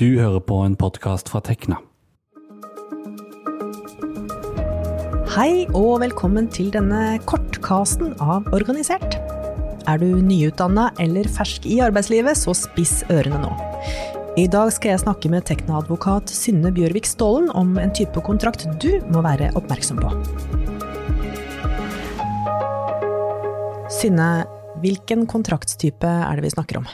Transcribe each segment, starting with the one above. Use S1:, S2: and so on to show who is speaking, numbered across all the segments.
S1: Du hører på en podkast fra Tekna.
S2: Hei og velkommen til denne kortkasten av Organisert. Er du nyutdanna eller fersk i arbeidslivet, så spiss ørene nå. I dag skal jeg snakke med Tekna-advokat Synne Bjørvik Stålen om en type kontrakt du må være oppmerksom på. Synne, hvilken kontraktstype er det vi snakker om?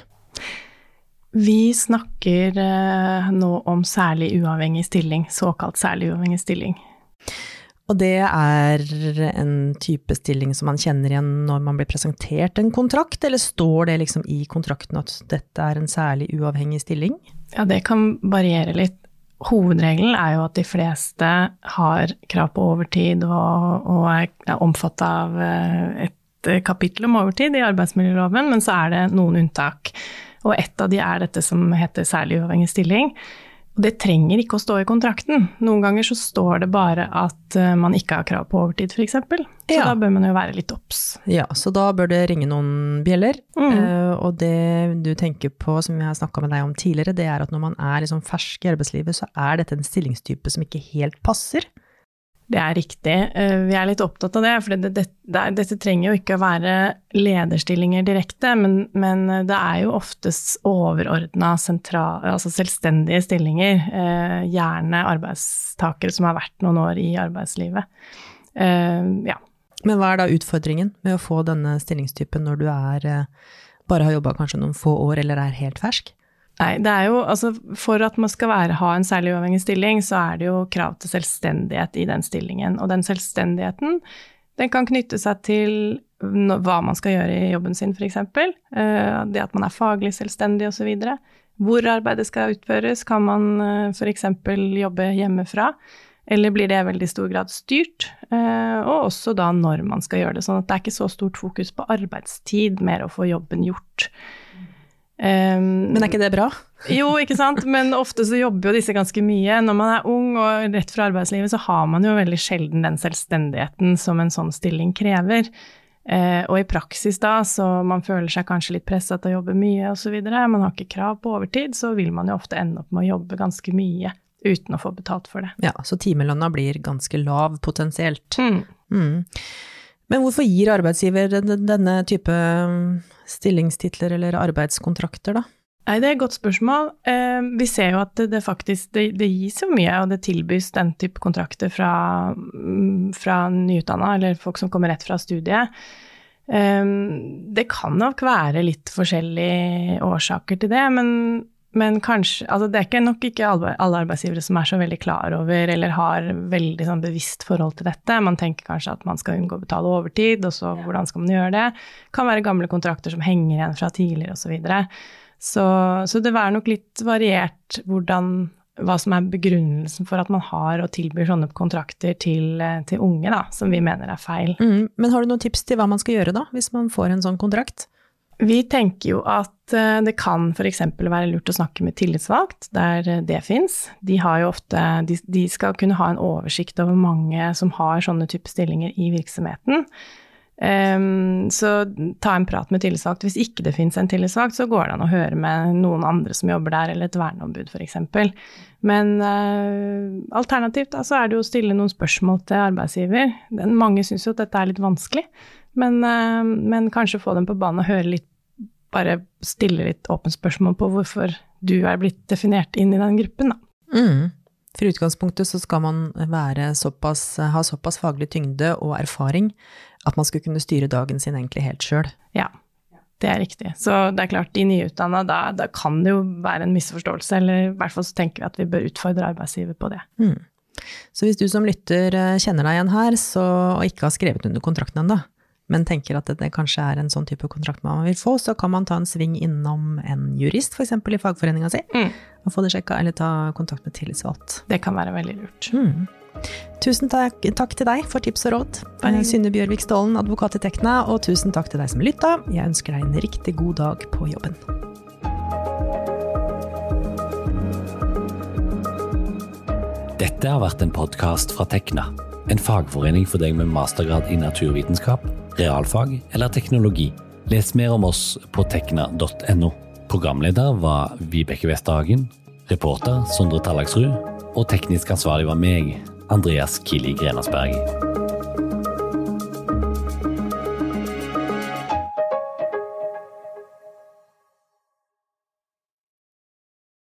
S3: Vi snakker eh, nå om særlig uavhengig stilling, såkalt særlig uavhengig stilling.
S2: Og det er en type stilling som man kjenner igjen når man blir presentert en kontrakt, eller står det liksom i kontrakten at dette er en særlig uavhengig stilling?
S3: Ja, det kan variere litt. Hovedregelen er jo at de fleste har krav på overtid og, og er omfatta av eh, et kapittel om overtid i arbeidsmiljøloven, men så er det noen unntak. Og ett av de er dette som heter særlig uavhengig stilling. Og det trenger ikke å stå i kontrakten. Noen ganger så står det bare at eh, man ikke har krav på overtid, f.eks. Så
S2: Ja.
S3: da bør man jo være litt obs.
S2: Ja, så da bør det ringe noen bjeller.
S3: Mm.
S2: Uh, og det du tenker på, som jeg har snakka med deg om tidligere, det er at når man er liksom fersk i arbeidslivet, så er dette en stillingstype som ikke helt passer.
S3: Det er riktig. Eh, Vi er litt opptatt av det, for det, det, det, dette trenger jo ikke å være lederstillinger direkte, men, men det er jo oftest overordna, altså selvstendige stillinger. eh, Gjerne arbeidstakere som har vært noen år i arbeidslivet. Eh, Ja.
S2: Men hva er da utfordringen med å få denne stillingstypen når du er bare har jobba kanskje noen få år eller er helt fersk?
S3: Nei, det er jo altså For at man skal være, ha en særlig uavhengig stilling, så er det jo krav til selvstendighet i den stillingen. Og den selvstendigheten, den kan knytte seg til hva man skal gjøre i jobben sin, f.eks. Uh, det at man er faglig selvstendig osv. Hvor arbeidet skal utføres, kan man uh, f.eks. jobbe hjemmefra. Eller blir det i veldig stor grad styrt? Eh, og også da når man skal gjøre det. Sånn at det er ikke så stort fokus på arbeidstid, mer å få jobben gjort. Um,
S2: Men er ikke det bra?
S3: jo, ikke sant, men ofte så jobber jo disse ganske mye. Når man er ung og rett fra arbeidslivet, så har man jo veldig sjelden den selvstendigheten som en sånn stilling krever. Uh, og i praksis da, så man føler seg kanskje litt pressa til å jobbe mye osv., man har ikke krav på overtid, så vil man jo ofte ende opp med å jobbe ganske mye uten å få betalt for det.
S2: Ja, så timelønna blir ganske lav potensielt.
S3: Mm.
S2: Mm. Men hvorfor gir arbeidsgiver denne type mm, stillingstitler eller arbeidskontrakter, da?
S3: Nei, det er et godt spørsmål. Eh, vi ser jo at det, det faktisk det, det gis jo mye, og det tilbys den type kontrakter fra, mm, fra nyutdanna, eller folk som kommer rett fra studiet. Eh, det kan nok være litt forskjellige årsaker til det, men, men kanskje Altså, det er ikke nok ikke alle, arbeidsgivere som er så veldig klar over, eller har veldig sånn bevisst forhold til dette. Man tenker kanskje at man skal unngå å betale overtid, og så hvordan skal man gjøre det? Kan være gamle kontrakter som henger igjen fra tidligere, osv. Så, videre. så Så det er nok litt variert hvordan hva som er begrunnelsen for at man har og tilbyr sånne kontrakter til, til unge, da, som vi mener er feil.
S2: Mm. Men har du noen tips til hva man skal gjøre da, hvis man får en sånn kontrakt?
S3: Vi tenker jo at eh, det kan f.eks. være lurt å snakke med tillitsvalgt, der eh, det fins. De de, de skal kunne ha en oversikt over mange som har sånne type stillinger i virksomheten. Um, så ta en prat med tillitsvalgt. Hvis ikke det fins en tillitsvalgt, så går det an å høre med noen andre som jobber der, eller et verneombud f.eks. Men uh, alternativt da, så er det jo å stille noen spørsmål til arbeidsgiver. Den, mange syns jo at dette er litt vanskelig, men, eh, men kanskje få dem på banen og høre litt bare stille litt åpent spørsmål på hvorfor du er blitt definert inn i den gruppen, da.
S2: Mm. For utgangspunktet så skal man såpass, ha såpass faglig tyngde og erfaring at man skal kunne styre dagen sin egentlig helt sjøl.
S3: Ja, det er riktig. Så det er klart, de nyutdanna, da, da kan det jo være en misforståelse, eller i hvert fall så tenker vi at vi bør utfordre arbeidsgiver på det.
S2: Mm. Så hvis du som lytter eh, kjenner deg igjen her, så, og ikke har skrevet under kontrakten ennå, men tenker at det, kanskje er en sånn type kontrakt man vil få, så kan man ta en sving innom en jurist, f.eks. i fagforeninga si,
S3: Mm.
S2: og få det sjekka, eller ta kontakt med tillitsvalgt.
S3: Det kan være veldig lurt.
S2: Mm. Tusen takk, takk til deg for tips og råd.
S3: Bare.
S2: Synne Bjørvik Stålen, advokat i Tekna, og tusen takk til deg som lytta. Jeg ønsker deg en riktig god dag på jobben.
S1: Dette har vært en podkast fra Tekna, en fagforening for deg med mastergrad i naturvitenskap, realfag eller teknologi. Les mer om oss på tekna.no. Programleder var Vibeke Westerhagen. Reporter Sondre Tallagsrud, og teknisk ansvarlig var meg, Andreas Kili Grenasberg.